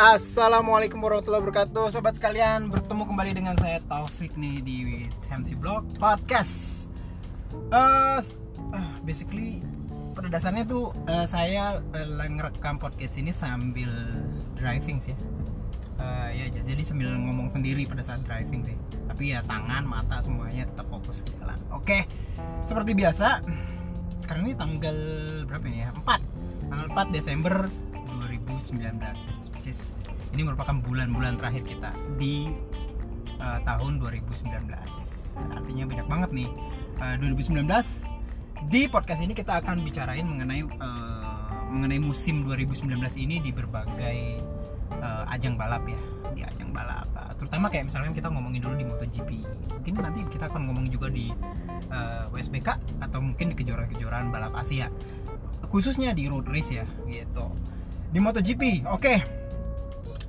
Assalamualaikum warahmatullahi wabarakatuh. Sobat sekalian bertemu kembali dengan saya Taufik nih di MC Blog Podcast. Uh, uh, Basically pada dasarnya tuh uh, saya uh, ngerekam podcast ini sambil driving sih. Uh, ya jadi sambil ngomong sendiri pada saat driving sih. Tapi ya tangan mata semuanya tetap fokus ke jalan oke seperti biasa sekarang ini tanggal berapa ini ya? 4 tanggal 4 Desember 2019 which is ini merupakan bulan-bulan terakhir kita di uh, tahun 2019 artinya banyak banget nih. Uh, 2019 di podcast ini kita akan bicarain mengenai uh, mengenai musim 2019 ini di berbagai uh, ajang balap ya. Di ajang balap. Uh, terutama kayak misalnya kita ngomongin dulu di MotoGP. Mungkin nanti kita akan ngomong juga di uh, WSBK atau mungkin di kejuaraan-kejuaraan balap Asia. Khususnya di road race ya gitu. Di MotoGP oke. okay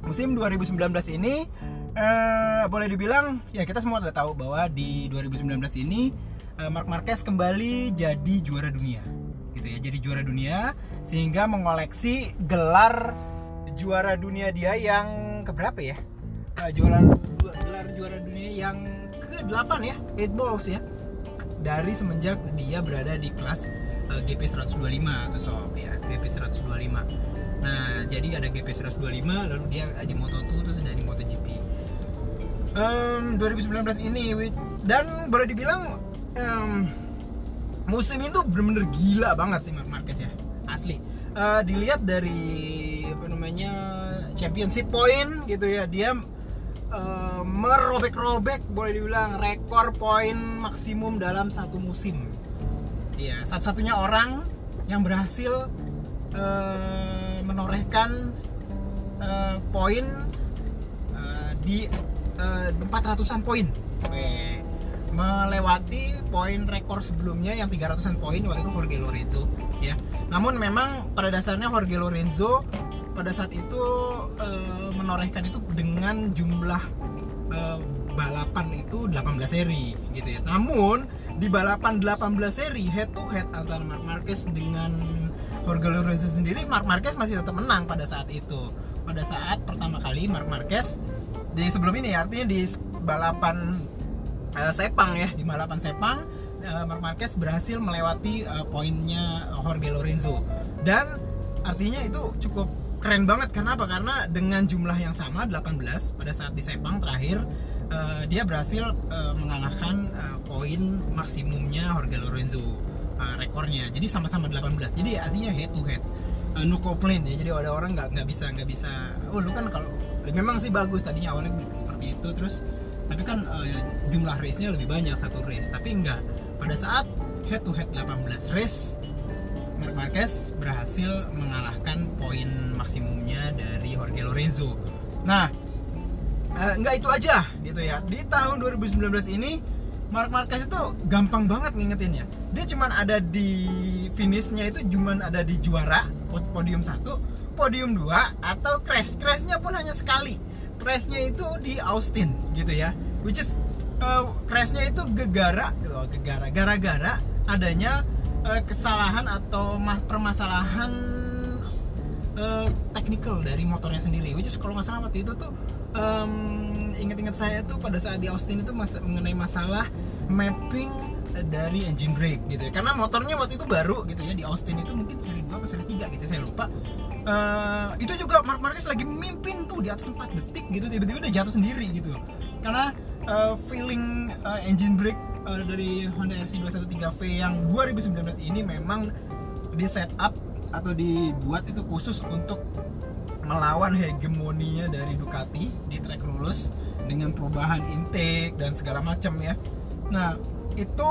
musim 2019 ini uh, boleh dibilang ya kita semua udah tahu bahwa di 2019 ini uh, Mark Marquez kembali jadi juara dunia gitu ya jadi juara dunia sehingga mengoleksi gelar juara dunia dia yang keberapa ya? Uh, juara gelar juara dunia yang ke-8 ya 8 balls ya dari semenjak dia berada di kelas GP 125 atau so ya GP 125 Nah, jadi ada GP 125 lalu dia di Moto2 terus ada di MotoGP. Um, 2019 ini dan boleh dibilang um, musim itu bener-bener gila banget sih Mark Marquez ya. Asli. Uh, dilihat dari apa namanya championship point gitu ya, dia uh, merobek-robek boleh dibilang rekor poin maksimum dalam satu musim. Iya, satu-satunya orang yang berhasil uh, menorehkan uh, poin uh, di uh, 400-an poin melewati poin rekor sebelumnya yang 300-an poin waktu itu Jorge Lorenzo ya. Namun memang pada dasarnya Jorge Lorenzo pada saat itu uh, menorehkan itu dengan jumlah uh, balapan itu 18 seri gitu ya. Namun di balapan 18 seri head to head antara Mark Marquez dengan Jorge Lorenzo sendiri Mark Marquez masih tetap menang pada saat itu. Pada saat pertama kali Mark Marquez di sebelum ini artinya di balapan uh, Sepang ya di balapan Sepang uh, Mark Marquez berhasil melewati uh, poinnya Jorge Lorenzo. Dan artinya itu cukup keren banget. Karena apa karena dengan jumlah yang sama 18 pada saat di Sepang terakhir uh, dia berhasil uh, mengalahkan uh, poin maksimumnya Jorge Lorenzo uh, rekornya. Jadi sama-sama 18 jadi artinya head to head. Uh, no complaint ya. Jadi ada orang nggak nggak bisa nggak bisa oh lu kan kalau memang sih bagus tadinya awalnya seperti itu terus tapi kan uh, jumlah race-nya lebih banyak satu race. Tapi enggak pada saat head to head 18 race Mark Marquez berhasil mengalahkan poin maksimumnya dari Jorge Lorenzo. Nah uh, enggak itu aja gitu ya. Di tahun 2019 ini Mark Marquez itu gampang banget ngingetinnya dia cuman ada di finishnya itu cuman ada di juara podium satu podium 2 atau crash. Crashnya pun hanya sekali. Crashnya itu di Austin gitu ya. Which is uh, crashnya itu gegara oh, gegara gara-gara adanya uh, kesalahan atau permasalahan uh, technical dari motornya sendiri. Which is kalau nggak salah waktu itu tuh um, ingat-ingat saya tuh pada saat di Austin itu mas mengenai masalah mapping dari engine brake gitu ya. Karena motornya waktu itu baru gitu ya di Austin itu mungkin seri 2 atau seri 3 gitu saya lupa. Uh, itu juga Mark Marquez lagi mimpin tuh di atas 4 detik gitu tiba-tiba udah jatuh sendiri gitu. Karena uh, feeling uh, engine brake uh, dari Honda RC213V yang 2019 ini memang di setup atau dibuat itu khusus untuk melawan hegemoninya dari Ducati di track lulus dengan perubahan intake dan segala macam ya. Nah itu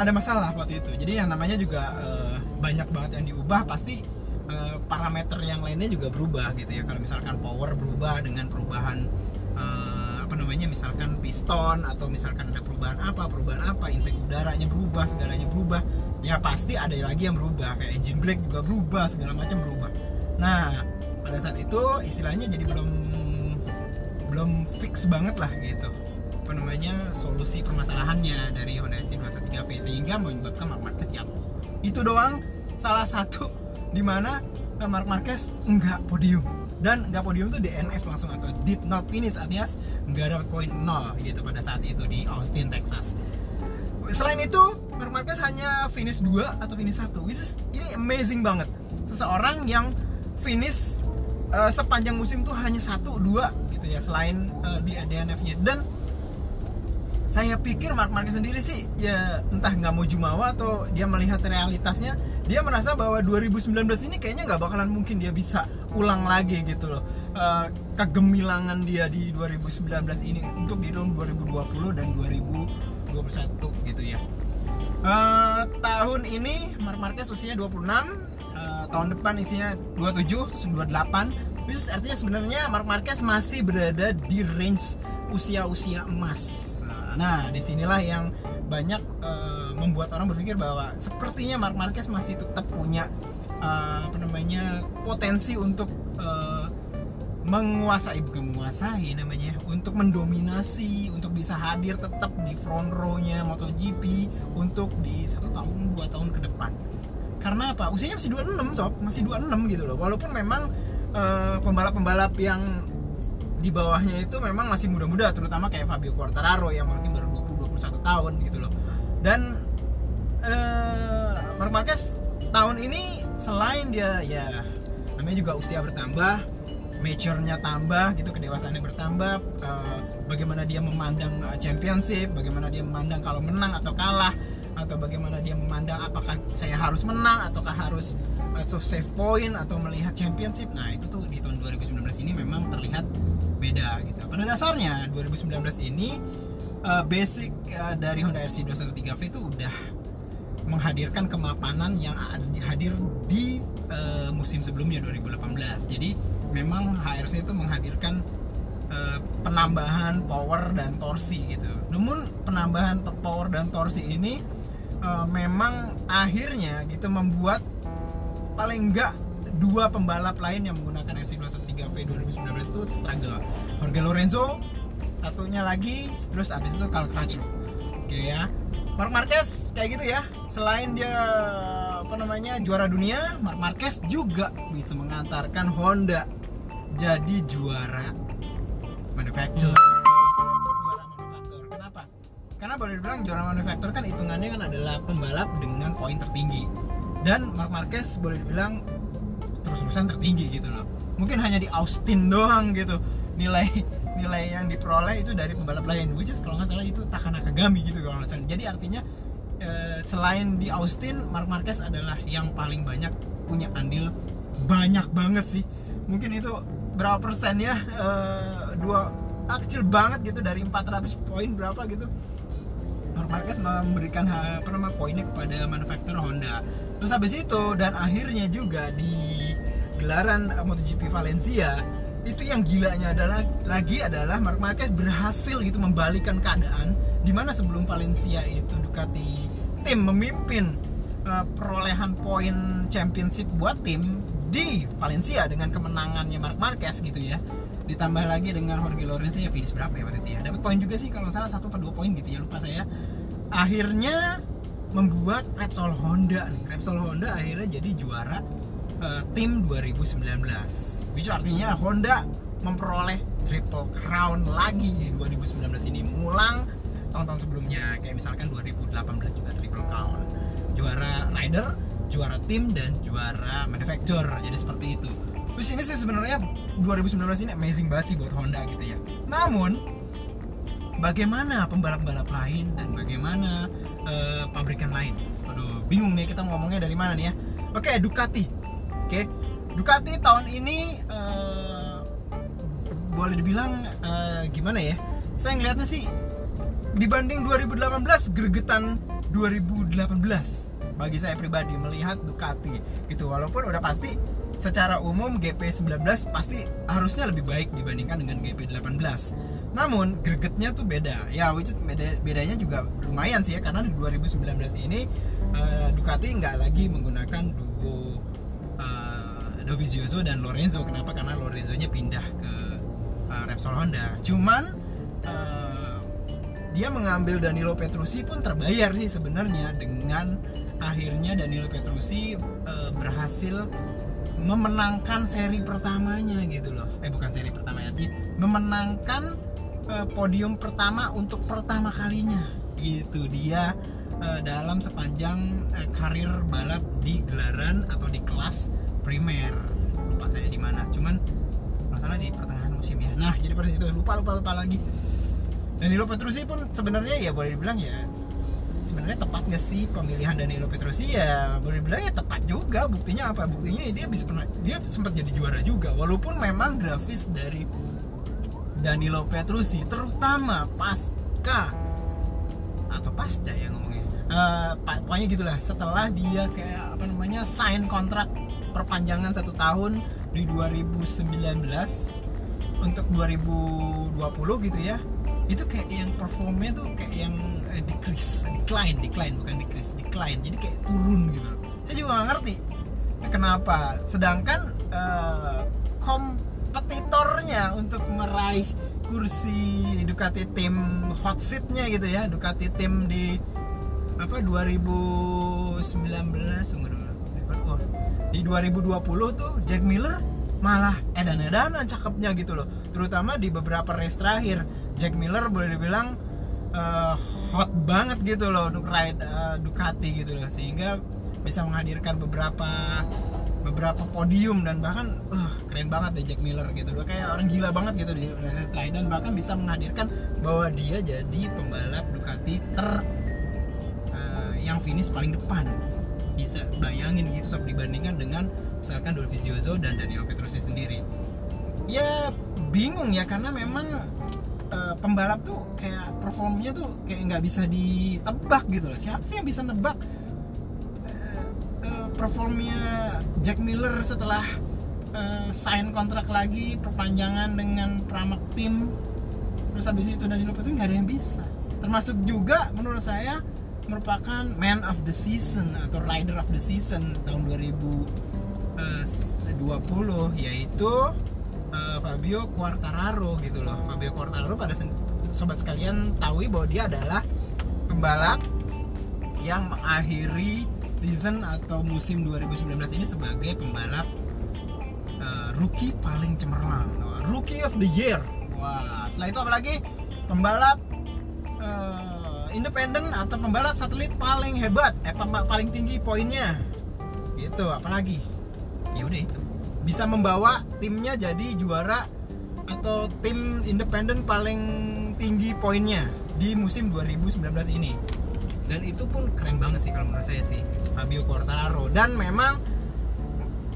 ada masalah waktu itu. Jadi yang namanya juga uh, banyak banget yang diubah pasti uh, parameter yang lainnya juga berubah gitu ya. Kalau misalkan power berubah dengan perubahan uh, apa namanya misalkan piston atau misalkan ada perubahan apa perubahan apa intake udaranya berubah segalanya berubah ya pasti ada lagi yang berubah. Kayak engine brake juga berubah segala macam berubah. Nah pada saat itu istilahnya jadi belum belum fix banget lah gitu. Apa namanya solusi permasalahannya dari Honda C213V sehingga menyebabkan Mark Marquez jatuh. Itu doang salah satu di mana eh, Mark Marquez enggak podium. Dan nggak podium tuh DNF langsung atau did not finish artinya nggak dapat poin nol gitu pada saat itu di Austin Texas. Selain itu Mark Marquez hanya finish 2 atau finish 1 which is ini amazing banget. Seseorang yang finish uh, sepanjang musim tuh hanya satu dua gitu ya selain uh, di DNF-nya dan saya pikir Mark Marquez sendiri sih ya entah nggak mau jumawa atau dia melihat realitasnya dia merasa bahwa 2019 ini kayaknya nggak bakalan mungkin dia bisa ulang lagi gitu loh. Uh, kegemilangan dia di 2019 ini untuk di tahun 2020 dan 2021 gitu ya. Uh, tahun ini Mark Marquez usianya 26 uh, tahun depan isinya 27 terus 28 Which artinya sebenarnya Mark Marquez masih berada di range usia-usia emas. Nah, di sinilah yang banyak uh, membuat orang berpikir bahwa sepertinya Mark Marquez masih tetap punya uh, apa namanya potensi untuk uh, menguasai bukan menguasai namanya untuk mendominasi untuk bisa hadir tetap di front row-nya MotoGP untuk di satu tahun dua tahun ke depan karena apa? Usianya masih 26 sob. Masih 26 gitu loh. Walaupun memang pembalap-pembalap uh, yang di bawahnya itu memang masih muda-muda terutama kayak Fabio Quartararo yang mungkin baru 20 21 tahun gitu loh. Dan uh, Mark Marquez tahun ini selain dia ya namanya juga usia bertambah mature-nya tambah gitu kedewasaannya bertambah uh, bagaimana dia memandang uh, championship bagaimana dia memandang kalau menang atau kalah atau bagaimana dia memandang apakah saya harus menang ataukah harus atau save point atau melihat championship nah itu tuh di tahun 2019 ini memang terlihat beda gitu. Pada dasarnya 2019 ini uh, basic uh, dari Honda RC213V itu udah menghadirkan kemapanan yang hadir di uh, musim sebelumnya 2018. Jadi memang HRC itu menghadirkan uh, penambahan power dan torsi gitu. Namun penambahan power dan torsi ini uh, memang akhirnya gitu membuat paling enggak dua pembalap lain yang menggunakan RC213V 2019 itu struggle. Jorge Lorenzo satunya lagi terus abis itu Carl Crutchlow oke ya. Mark Marquez kayak gitu ya. Selain dia apa namanya juara dunia Mark Marquez juga bisa mengantarkan Honda jadi juara manufacturer karena boleh dibilang juara manufaktur kan hitungannya kan adalah pembalap dengan poin tertinggi. Dan Mark Marquez boleh dibilang terus-terusan tertinggi gitu loh. Mungkin hanya di Austin doang gitu. Nilai nilai yang diperoleh itu dari pembalap lain. Which is kalau nggak salah itu Takana Kagami gitu kalau nggak salah. Jadi artinya eh, selain di Austin Mark Marquez adalah yang paling banyak punya andil banyak banget sih. Mungkin itu berapa persen ya? Eh, dua ah, kecil banget gitu. Dari 400 poin berapa gitu Mark Marquez memberikan apa nama poinnya kepada manufaktur Honda. Terus habis itu dan akhirnya juga di gelaran MotoGP Valencia itu yang gilanya adalah lagi adalah Mark Marquez berhasil gitu membalikan keadaan di mana sebelum Valencia itu Ducati tim memimpin uh, perolehan poin championship buat tim di Valencia dengan kemenangannya Mark Marquez gitu ya ditambah lagi dengan Jorge Lorenzo ya finish berapa ya waktu itu ya? Dapat poin juga sih kalau salah satu atau dua poin gitu ya lupa saya. Akhirnya membuat Repsol Honda nih. Repsol Honda akhirnya jadi juara uh, tim 2019 which artinya Honda memperoleh triple crown lagi di 2019 ini. Mulang tahun-tahun sebelumnya kayak misalkan 2018 juga triple crown. Juara rider juara tim dan juara manufacturer. Jadi seperti itu. Terus ini sih sebenarnya 2019 ini amazing banget sih buat Honda gitu ya namun bagaimana pembalap-pembalap lain dan bagaimana uh, pabrikan lain. Aduh, bingung nih kita ngomongnya dari mana nih ya. Oke, okay, Ducati. Oke, okay. Ducati tahun ini uh, boleh dibilang uh, gimana ya? Saya ngelihatnya sih dibanding 2018 gregetan 2018 bagi saya pribadi melihat Ducati gitu walaupun udah pasti secara umum GP19 pasti harusnya lebih baik dibandingkan dengan GP18 namun gregetnya tuh beda. Ya which beda, bedanya juga lumayan sih ya karena di 2019 ini uh, Ducati nggak lagi menggunakan duo uh, Dovizioso dan Lorenzo. Kenapa? Karena Lorenzo nya pindah ke uh, Repsol Honda. Cuman uh, dia mengambil Danilo Petrucci pun terbayar sih sebenarnya dengan akhirnya Danilo Petrucci uh, berhasil memenangkan seri pertamanya gitu loh. Eh bukan seri pertama ya di- memenangkan eh, podium pertama untuk pertama kalinya. Gitu dia eh, dalam sepanjang eh, karir balap di gelaran atau di kelas primer. Lupa saya di mana cuman masalah di pertengahan musim ya. Nah jadi pada itu lupa lupa lupa lagi. Danilo Petrucci pun sebenarnya ya boleh dibilang ya sebenarnya tepat nggak sih pemilihan Danilo Petrucci ya boleh dibilang ya tepat juga. Buktinya apa? Buktinya ya dia bisa pernah dia sempat jadi juara juga. Walaupun memang grafis dari Danilo Petrucci terutama pasca atau pasca ya ngomongnya. Pa- pokoknya gitulah. Setelah dia kayak apa namanya sign kontrak perpanjangan satu tahun di 2019 untuk 2020 gitu ya itu kayak yang performnya tuh kayak yang eh, decrease. Decline decline bukan decrease decline. Jadi kayak turun gitu. Saya juga nggak ngerti. Kenapa? Sedangkan eh, kompetitornya untuk meraih kursi Ducati tim hot seatnya gitu ya. Ducati tim di apa 2019 tunggu dulu. Oh, di 2020 tuh Jack Miller malah edan-edanan cakepnya gitu loh. Terutama di beberapa race terakhir. Jack Miller boleh dibilang eh, hot banget gitu loh untuk ride eh, Ducati gitu loh. Sehingga bisa menghadirkan beberapa beberapa podium dan bahkan uh, keren banget deh Jack Miller gitu loh. Kayak orang gila banget gitu di terakhir dan bahkan bisa menghadirkan bahwa dia jadi pembalap Ducati ter eh, yang finish paling depan. Bisa bayangin gitu sob dibandingkan dengan misalkan Dovizioso dan Daniel Petrucci sendiri. Ya bingung ya karena memang eh, pembalap tuh kayak performnya tuh kayak nggak bisa ditebak gitu loh. Siapa sih yang bisa nebak eh, eh, performnya Jack Miller setelah eh, sign kontrak lagi perpanjangan dengan Pramac Team? Terus habis itu Danilo Petrucci nggak ada yang bisa. Termasuk juga menurut saya merupakan man of the season atau rider of the season tahun 2020 yaitu eh, Fabio Quartararo gitu loh. Fabio Quartararo pada sobat sekalian tahu bahwa dia adalah pembalap yang mengakhiri season atau musim 2019 ini sebagai pembalap eh, rookie paling cemerlang. Rookie of the year. Wah setelah itu apalagi? Pembalap eh, independen atau pembalap satelit paling hebat eh paling tinggi poinnya. Itu apalagi? Ya udah itu bisa membawa timnya jadi juara atau tim independen paling tinggi poinnya di musim 2019 ini. Dan itu pun keren banget sih kalau menurut saya sih Fabio Quartararo. Dan memang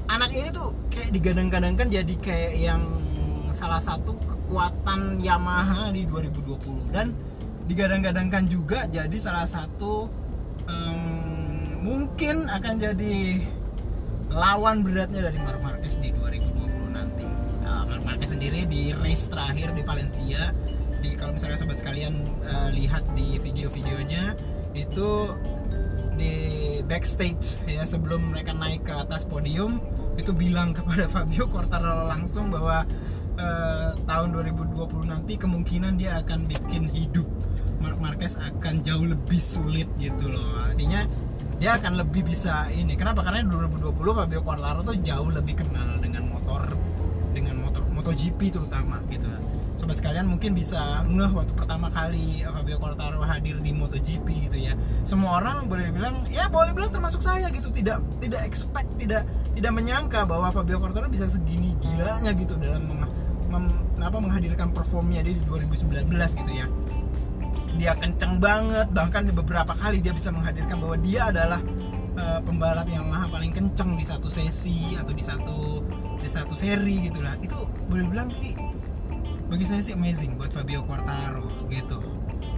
anak ini tuh kayak digadang-gadangkan jadi kayak yang salah satu kekuatan Yamaha di 2020 dan digadang-gadangkan juga jadi salah satu em, mungkin akan jadi lawan beratnya dari Marc Marquez di 2020 nanti. Nah, Marc Marquez sendiri di race terakhir di Valencia di kalau misalnya sobat sekalian eh, lihat di video-videonya itu di backstage ya sebelum mereka naik ke atas podium itu bilang kepada Fabio Quartararo langsung bahwa eh, tahun 2020 nanti kemungkinan dia akan bikin hidup Marc Marquez akan jauh lebih sulit gitu loh artinya dia akan lebih bisa ini. Kenapa? Karena 2020 Fabio Quartararo tuh jauh lebih kenal dengan motor dengan motor MotoGP terutama gitu. Sobat sekalian mungkin bisa ngeh waktu pertama kali Fabio Quartararo hadir di MotoGP gitu ya. Semua orang boleh bilang ya boleh bilang termasuk saya gitu. Tidak tidak expect tidak tidak menyangka bahwa Fabio Quartararo bisa segini gilanya gitu dalam meng- mem- apa menghadirkan performnya dia di 2019 gitu ya dia kenceng banget. Bahkan di beberapa kali dia bisa menghadirkan bahwa dia adalah eh, pembalap yang maha paling kenceng di satu sesi atau di satu di satu seri gitu lah. Itu boleh bilang sih bagi saya sih amazing buat Fabio Quartararo gitu.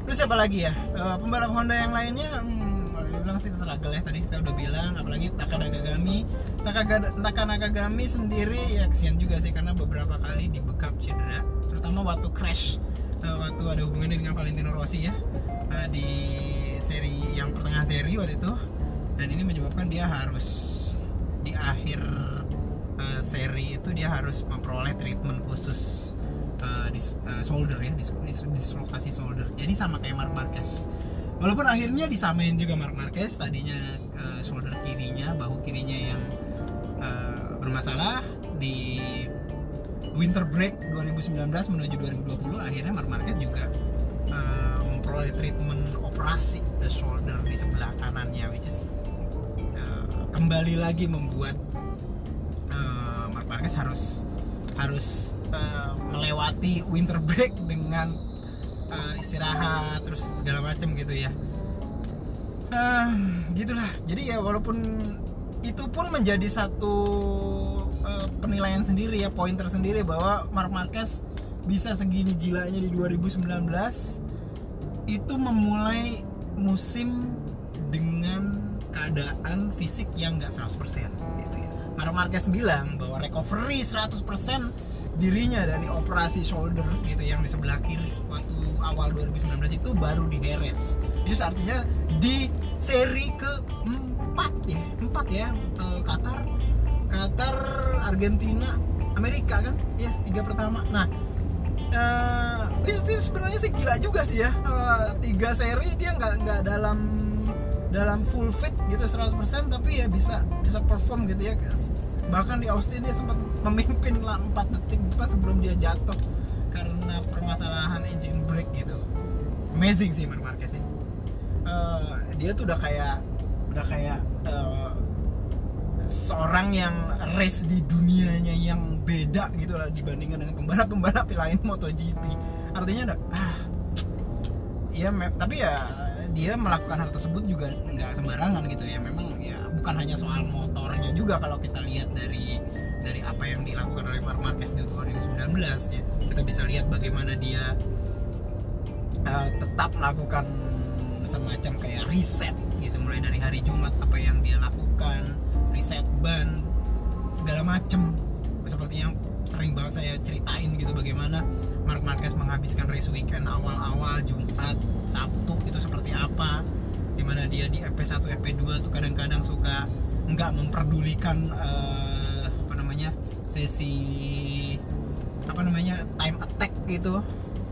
Terus siapa lagi ya? Eh, pembalap Honda yang lainnya hmm, dibilang sih struggle ya. Tadi kita udah bilang apalagi Taka Nakagami Taka, Taka Nakagami sendiri ya kesian juga sih karena beberapa kali dibekap cedera terutama waktu crash waktu ada hubungannya dengan Valentino Rossi ya. Eh, di seri yang pertengahan seri waktu itu. Dan ini menyebabkan dia harus di akhir eh, seri itu dia harus memperoleh treatment khusus eh, di eh, shoulder ya dis, dis, dislokasi shoulder. Jadi sama kayak Marc Marquez. Walaupun akhirnya disamain juga Marc Marquez tadinya uh, shoulder kirinya bahu kirinya yang uh, bermasalah di winter break 2019 menuju 2020 akhirnya Mark Marquez juga uh, memperoleh treatment operasi the shoulder di sebelah kanannya which is uh, kembali lagi membuat uh, Mark Marquez harus harus uh, melewati winter break dengan uh, istirahat terus segala macam gitu ya. Uh, gitulah. Jadi ya walaupun itu pun menjadi satu penilaian sendiri ya poin tersendiri bahwa Mark Marquez bisa segini gilanya di 2019 itu memulai musim dengan keadaan fisik yang nggak 100% gitu ya. Mark Marquez bilang bahwa recovery 100% dirinya dari operasi shoulder gitu yang di sebelah kiri waktu awal 2019 itu baru diheres. Itu artinya di seri ke empat ya, empat ya uh, Qatar, Qatar, Argentina, Amerika kan, ya tiga pertama. Nah uh, itu sebenarnya sih gila juga sih ya. Uh, tiga seri dia nggak nggak dalam dalam full fit gitu 100% tapi ya bisa bisa perform gitu ya guys bahkan di Austin dia sempat memimpin lah 4 detik sebelum dia jatuh karena permasalahan engine brake gitu. Amazing sih Mark Marquez sih. Uh, dia tuh udah kayak udah kayak seorang yang race di dunianya yang beda gitu lah dibandingkan dengan pembalap-pembalap lain MotoGP. Artinya udah ah ya tapi ya dia melakukan hal tersebut juga nggak sembarangan gitu ya. Memang ya bukan hanya soal motornya juga kalau kita lihat dari dari apa yang dilakukan oleh Mark Marquez di 2019 ya. Kita bisa lihat bagaimana dia uh, tetap melakukan semacam kayak reset gitu. Mulai dari hari Jumat apa yang dia lakukan reset ban segala macem. Seperti yang sering banget saya ceritain gitu bagaimana Mark Marquez menghabiskan race weekend awal-awal Jumat Sabtu itu seperti apa. Di mana dia di FP1 FP2 tuh kadang-kadang suka nggak memperdulikan uh, apa namanya sesi apa namanya time attack gitu.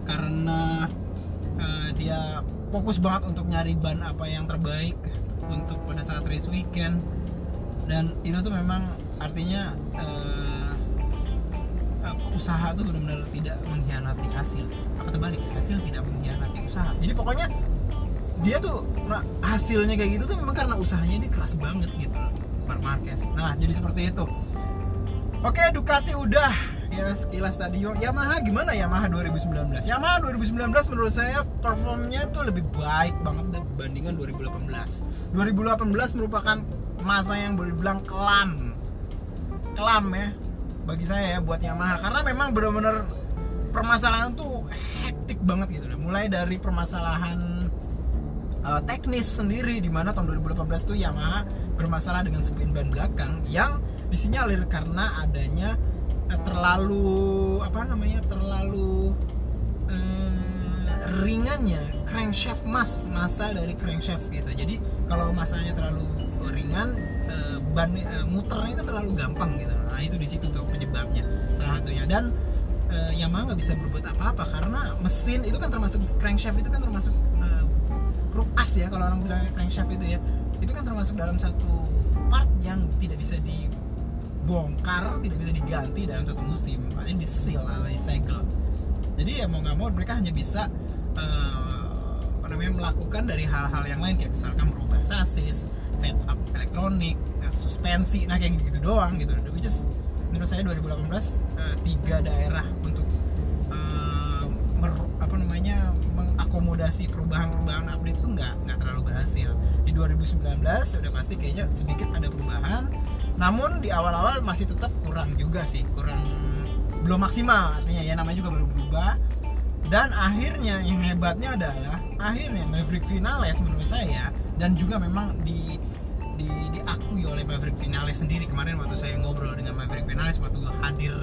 Karena uh, dia fokus banget untuk nyari ban apa yang terbaik untuk pada saat race weekend dan itu tuh memang artinya uh, usaha tuh benar-benar tidak mengkhianati hasil. Apa terbalik? Hasil tidak mengkhianati usaha. Jadi pokoknya dia tuh nah, hasilnya kayak gitu tuh memang karena usahanya dia keras banget gitu Mark Marquez. Nah jadi seperti itu. Oke Ducati udah. Ya sekilas tadi. Yamaha gimana Yamaha 2019 Yamaha 2019 menurut saya performnya tuh lebih baik banget dibandingkan 2018 2018 merupakan masa yang boleh dibilang kelam. Kelam ya bagi saya ya buat Yamaha. Karena memang benar-benar permasalahan tuh hektik banget gitu mulai dari permasalahan uh, teknis sendiri di mana tahun 2018 tuh Yamaha bermasalah dengan spin ban belakang yang disinyalir karena adanya uh, terlalu apa namanya terlalu uh, ringannya crankshaft mas masa dari crankshaft gitu. Jadi kalau masanya terlalu ringan uh, ban uh, muternya itu terlalu gampang gitu. Nah itu di situ tuh penyebabnya salah satunya. Dan uh, Yamaha nggak bisa berbuat apa-apa karena mesin itu kan termasuk crankshaft itu kan termasuk uh, kruk as ya kalau orang bilang crankshaft itu ya. Itu kan termasuk dalam satu part yang tidak bisa dibongkar tidak bisa diganti dalam satu musim. Makanya di seal atau di segel. Jadi ya mau nggak mau mereka hanya bisa uh, apa namanya melakukan dari hal-hal yang lain kayak misalkan merubah sasis setup elektronik suspensi nah kayak gitu, -gitu doang gitu. Which is menurut saya 2018 uh, tiga daerah untuk uh, mer, apa namanya mengakomodasi perubahan-perubahan update itu nggak nggak terlalu berhasil. Di 2019 sudah pasti kayaknya sedikit ada perubahan. Namun di awal-awal masih tetap kurang juga sih kurang belum maksimal. Artinya ya namanya juga baru berubah. Dan akhirnya yang hebatnya adalah akhirnya Maverick Vinales menurut saya dan juga memang di di, diakui oleh Maverick Vinales sendiri. Kemarin waktu saya ngobrol dengan Maverick Vinales waktu hadir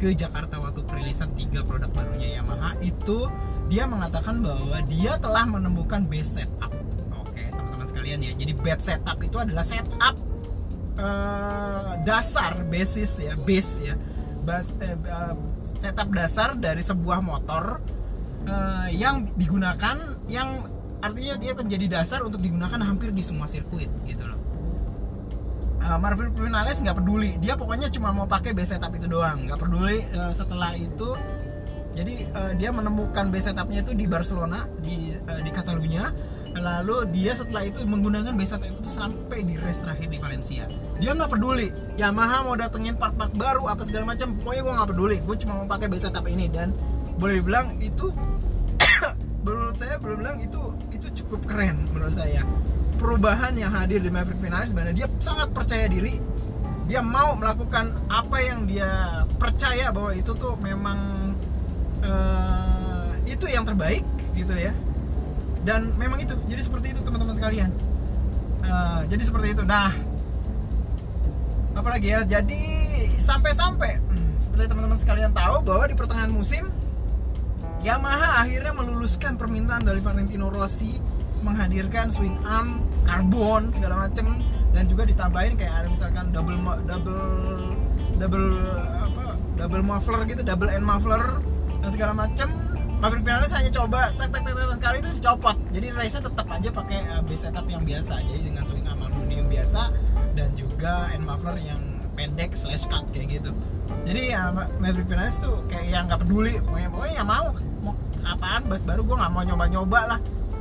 ke Jakarta waktu perilisan tiga produk barunya Yamaha itu dia mengatakan bahwa dia telah menemukan base setup. Oke teman-teman sekalian ya. Jadi base setup itu adalah setup uh, dasar basis ya base ya. Bas, uh, setup dasar dari sebuah motor uh, yang digunakan yang artinya dia akan jadi dasar untuk digunakan hampir di semua sirkuit gitu loh uh, Marvin Vinales nggak peduli. Dia pokoknya cuma mau pakai base setup itu doang. Nggak peduli uh, setelah itu jadi uh, dia menemukan base setupnya itu di Barcelona di uh, di Catalunya. Lalu dia setelah itu menggunakan base setup itu sampai di race terakhir di Valencia. Dia nggak peduli. Yamaha mau datengin part-part baru apa segala macam. Pokoknya gue nggak peduli. Gue cuma mau pakai base setup ini. Dan boleh dibilang itu menurut saya boleh bilang itu itu cukup keren menurut saya perubahan yang hadir di Maverick Vinales sebenarnya dia sangat percaya diri. Dia mau melakukan apa yang dia percaya bahwa itu tuh memang uh, itu yang terbaik gitu ya. Dan memang itu jadi seperti itu teman-teman sekalian. Uh, jadi seperti itu. Nah apalagi ya jadi sampai-sampai hmm, seperti teman-teman sekalian tahu bahwa di pertengahan musim Yamaha akhirnya meluluskan permintaan dari Valentino Rossi menghadirkan swing arm karbon segala macem. Dan juga ditambahin kayak ada misalkan double double double apa double muffler gitu double end muffler dan segala macem. Maverick Vinales hanya coba tek tek tek tek sekali itu dicopot. Jadi race tetap aja pakai uh, base setup yang biasa. Jadi dengan swing arm aluminium biasa dan juga end muffler yang pendek slash cut kayak gitu. Jadi ya Maverick Vinales tuh kayak yang nggak peduli pokoknya pokoknya ya mau mau apaan bas baru gue nggak mau nyoba-nyoba lah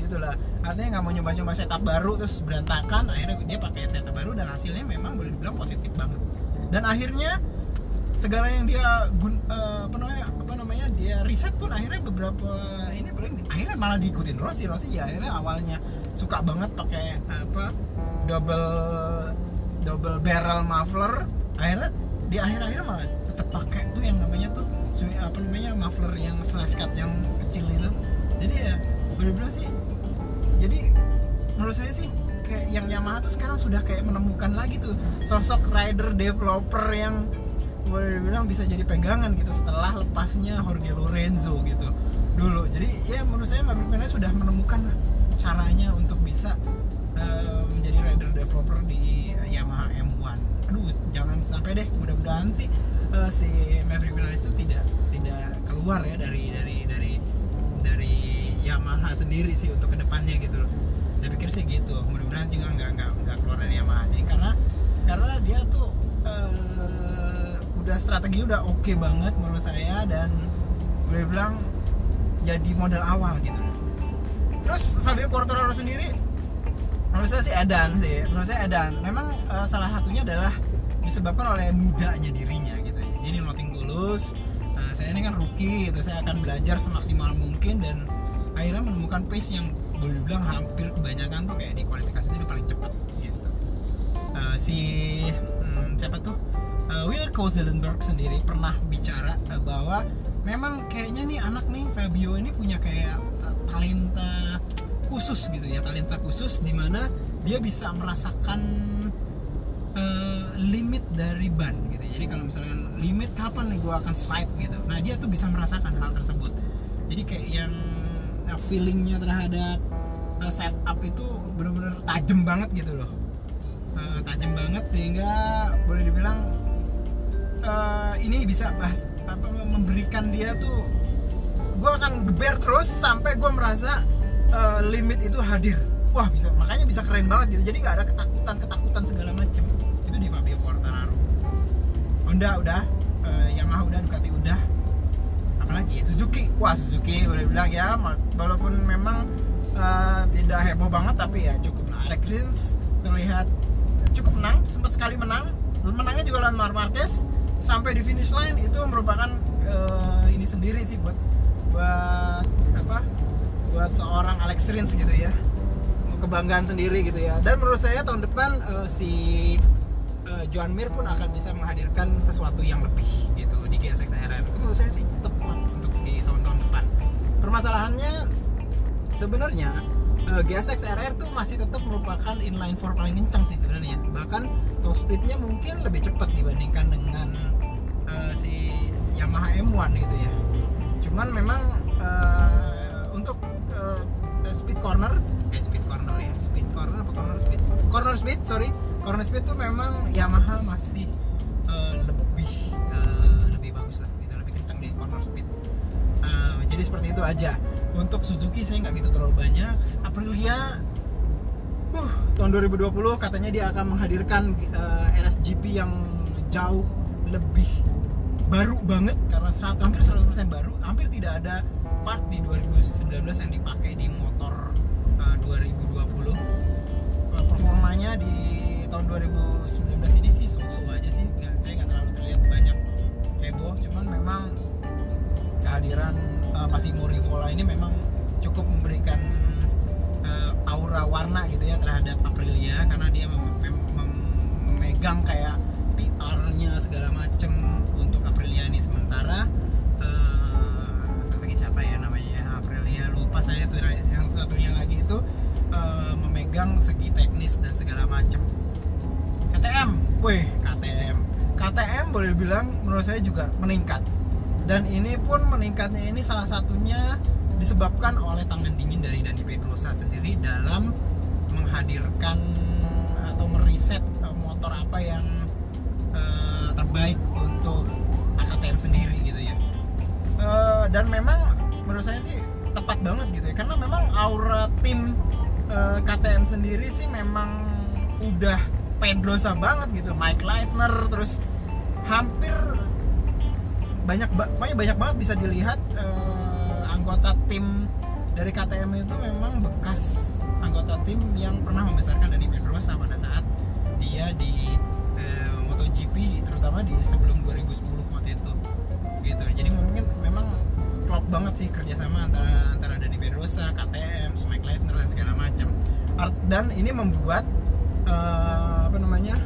gitu lah artinya nggak mau nyoba-nyoba setup baru terus berantakan akhirnya dia pakai setup baru dan hasilnya memang boleh dibilang positif banget. Dan akhirnya segala yang dia gun, uh, apa namanya apa namanya dia riset pun akhirnya beberapa ini boleh akhirnya malah diikutin Rossi. Rossi ya akhirnya awalnya suka banget pakai apa double double barrel muffler. Akhirnya di akhir-akhir malah tetap pakai tuh yang namanya tuh apa namanya muffler yang slash cut yang kecil itu. Jadi ya benar-benar sih menurut saya sih kayak yang Yamaha tuh sekarang sudah kayak menemukan lagi tuh sosok rider developer yang boleh dibilang bisa jadi pegangan gitu setelah lepasnya Jorge Lorenzo gitu dulu. Jadi ya menurut saya Maverick sudah menemukan caranya untuk bisa uh, menjadi rider developer di Yamaha M1 aduh jangan sampai deh mudah-mudahan sih uh, si Maverick Vinales itu tidak tidak keluar ya dari dari dari dari Yamaha sendiri sih untuk ke depannya gitu loh saya pikir sih gitu. Mudah-mudahan juga nggak nggak nggak keluar dari Yamaha. Jadi karena karena dia tuh uh, udah strategi udah oke okay banget menurut saya dan boleh bilang jadi modal awal gitu. Terus Fabio Quartararo sendiri menurut saya sih Edan sih. Menurut saya Edan. Memang uh, salah satunya adalah disebabkan oleh mudanya dirinya gitu ya. Ini noting tulus. Uh, saya ini kan rookie gitu. Saya akan belajar semaksimal mungkin dan akhirnya menemukan pace yang boleh dibilang hampir kebanyakan tuh kayak di kualifikasi itu paling cepat gitu. Uh, si hmm, siapa tuh? Uh, Will Kozelenberg sendiri pernah bicara uh, bahwa memang kayaknya nih anak nih Fabio ini punya kayak uh, talenta khusus gitu ya talenta khusus di mana dia bisa merasakan uh, limit dari ban gitu. Jadi kalau misalkan limit kapan nih gue akan slide gitu? Nah dia tuh bisa merasakan hal tersebut. Jadi kayak yang feelingnya terhadap uh, setup itu benar-benar tajam banget gitu loh. Uh, tajam banget sehingga boleh dibilang uh, ini bisa bahas apa memberikan dia tuh gue akan geber terus sampai gue merasa uh, limit itu hadir. Wah bisa makanya bisa keren banget gitu. Jadi nggak ada ketakutan ketakutan segala macam itu di Fabio Quartararo. Honda udah uh, Yamaha udah Ducati udah. Apalagi Suzuki. Wah Suzuki boleh bilang ya walaupun memang tidak heboh banget? Tapi ya cukup lah. Rins terlihat cukup menang sempat sekali menang. Menangnya juga lawan Marc Marquez. Sampai di finish line itu merupakan uh, ini sendiri sih buat buat apa? Buat seorang Alex Rins gitu ya. Kebanggaan sendiri gitu ya. Dan menurut saya tahun depan uh, si uh, Joan Mir pun akan bisa menghadirkan sesuatu yang lebih gitu di GSX RR itu menurut saya sih tepat untuk di tahun-tahun depan. Permasalahannya sebenarnya uh, GSX RR tuh masih tetap merupakan inline four paling kencang sih sebenarnya. Bahkan top speednya mungkin lebih cepat dibandingkan dengan uh, si Yamaha M1 gitu ya. Cuman memang uh, untuk uh, speed corner eh speed corner ya speed corner apa corner speed? Corner speed sorry. Corner speed tuh memang Yamaha masih uh, lebih uh, lebih bagus lah gitu lebih kencang di corner speed. Uh, jadi seperti itu aja untuk Suzuki saya nggak gitu terlalu banyak. Aprilia uh, tahun 2020 katanya dia akan menghadirkan uh, RSGP yang jauh lebih baru banget karena 100, hampir 100% baru. Hampir tidak ada part di 2019 yang dipakai di motor uh, 2020 uh, performanya di tahun 2019 ini sih so-so aja sih. Nggak, saya nggak terlalu terlihat banyak heboh cuman memang kehadiran uh, Massimo Rivola ini memang cukup memberikan uh, aura warna gitu ya terhadap Aprilia karena dia mem mem mem memegang kayak PR-nya segala macem untuk Aprilia ini. Sementara uh, lagi siapa ya namanya ya Aprilia lupa saya tuh. Yang satunya lagi itu uh, memegang segi teknis dan segala macem. KTM, wih KTM KTM boleh bilang menurut saya juga meningkat dan ini pun meningkatnya ini salah satunya disebabkan oleh tangan dingin dari Dani Pedrosa sendiri dalam menghadirkan atau meriset motor apa yang uh, terbaik untuk AKTM sendiri gitu ya. Uh, dan memang menurut saya sih tepat banget gitu ya. Karena memang aura tim uh, KTM sendiri sih memang udah Pedrosa banget gitu. Mike Leitner terus hampir banyak pokoknya banyak banget bisa dilihat uh, anggota tim dari KTM itu memang bekas anggota tim yang pernah membesarkan dari Pedrosa pada saat dia di uh, MotoGP terutama di sebelum 2010 waktu itu gitu. Jadi mungkin memang klop banget sih kerjasama antara antara Dani Pedrosa, KTM, Mike Leitner dan segala macam. Dan ini membuat uh, apa namanya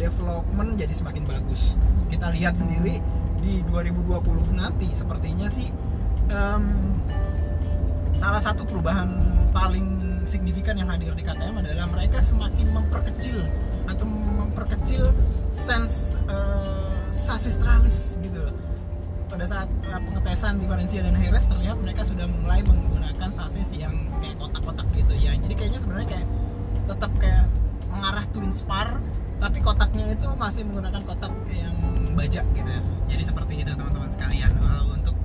development jadi semakin bagus kita lihat sendiri di 2020 nanti sepertinya sih um, salah satu perubahan paling signifikan yang hadir di KTM adalah mereka semakin memperkecil atau memperkecil sense uh, sasis tralis gitu loh. Pada saat uh, pengetesan di Valencia dan Jerez terlihat mereka sudah mulai menggunakan sasis yang kayak kotak-kotak gitu ya. Jadi kayaknya sebenarnya kayak tetap kayak mengarah twin spar tapi kotaknya itu masih menggunakan kotak yang baja gitu. Jadi seperti itu teman-teman sekalian. Well, untuk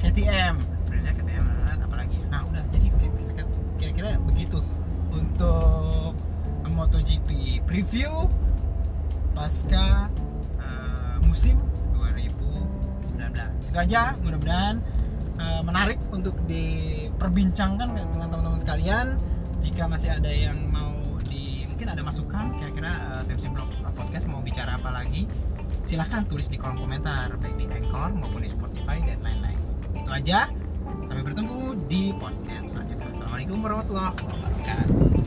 KTM Aprilia KTM apalagi. Nah udah. Jadi kira-kira begitu untuk MotoGP preview pasca uh, musim 2019 itu aja. Mudah-mudahan uh, menarik untuk diperbincangkan dengan teman-teman sekalian. Jika masih ada yang mau di mungkin ada masukan kira-kira uh, Tips Blog Podcast mau bicara apa lagi silahkan tulis di kolom komentar baik di Anchor maupun di Spotify dan lain-lain. Itu aja. Sampai bertemu di podcast selanjutnya. Assalamualaikum warahmatullahi wabarakatuh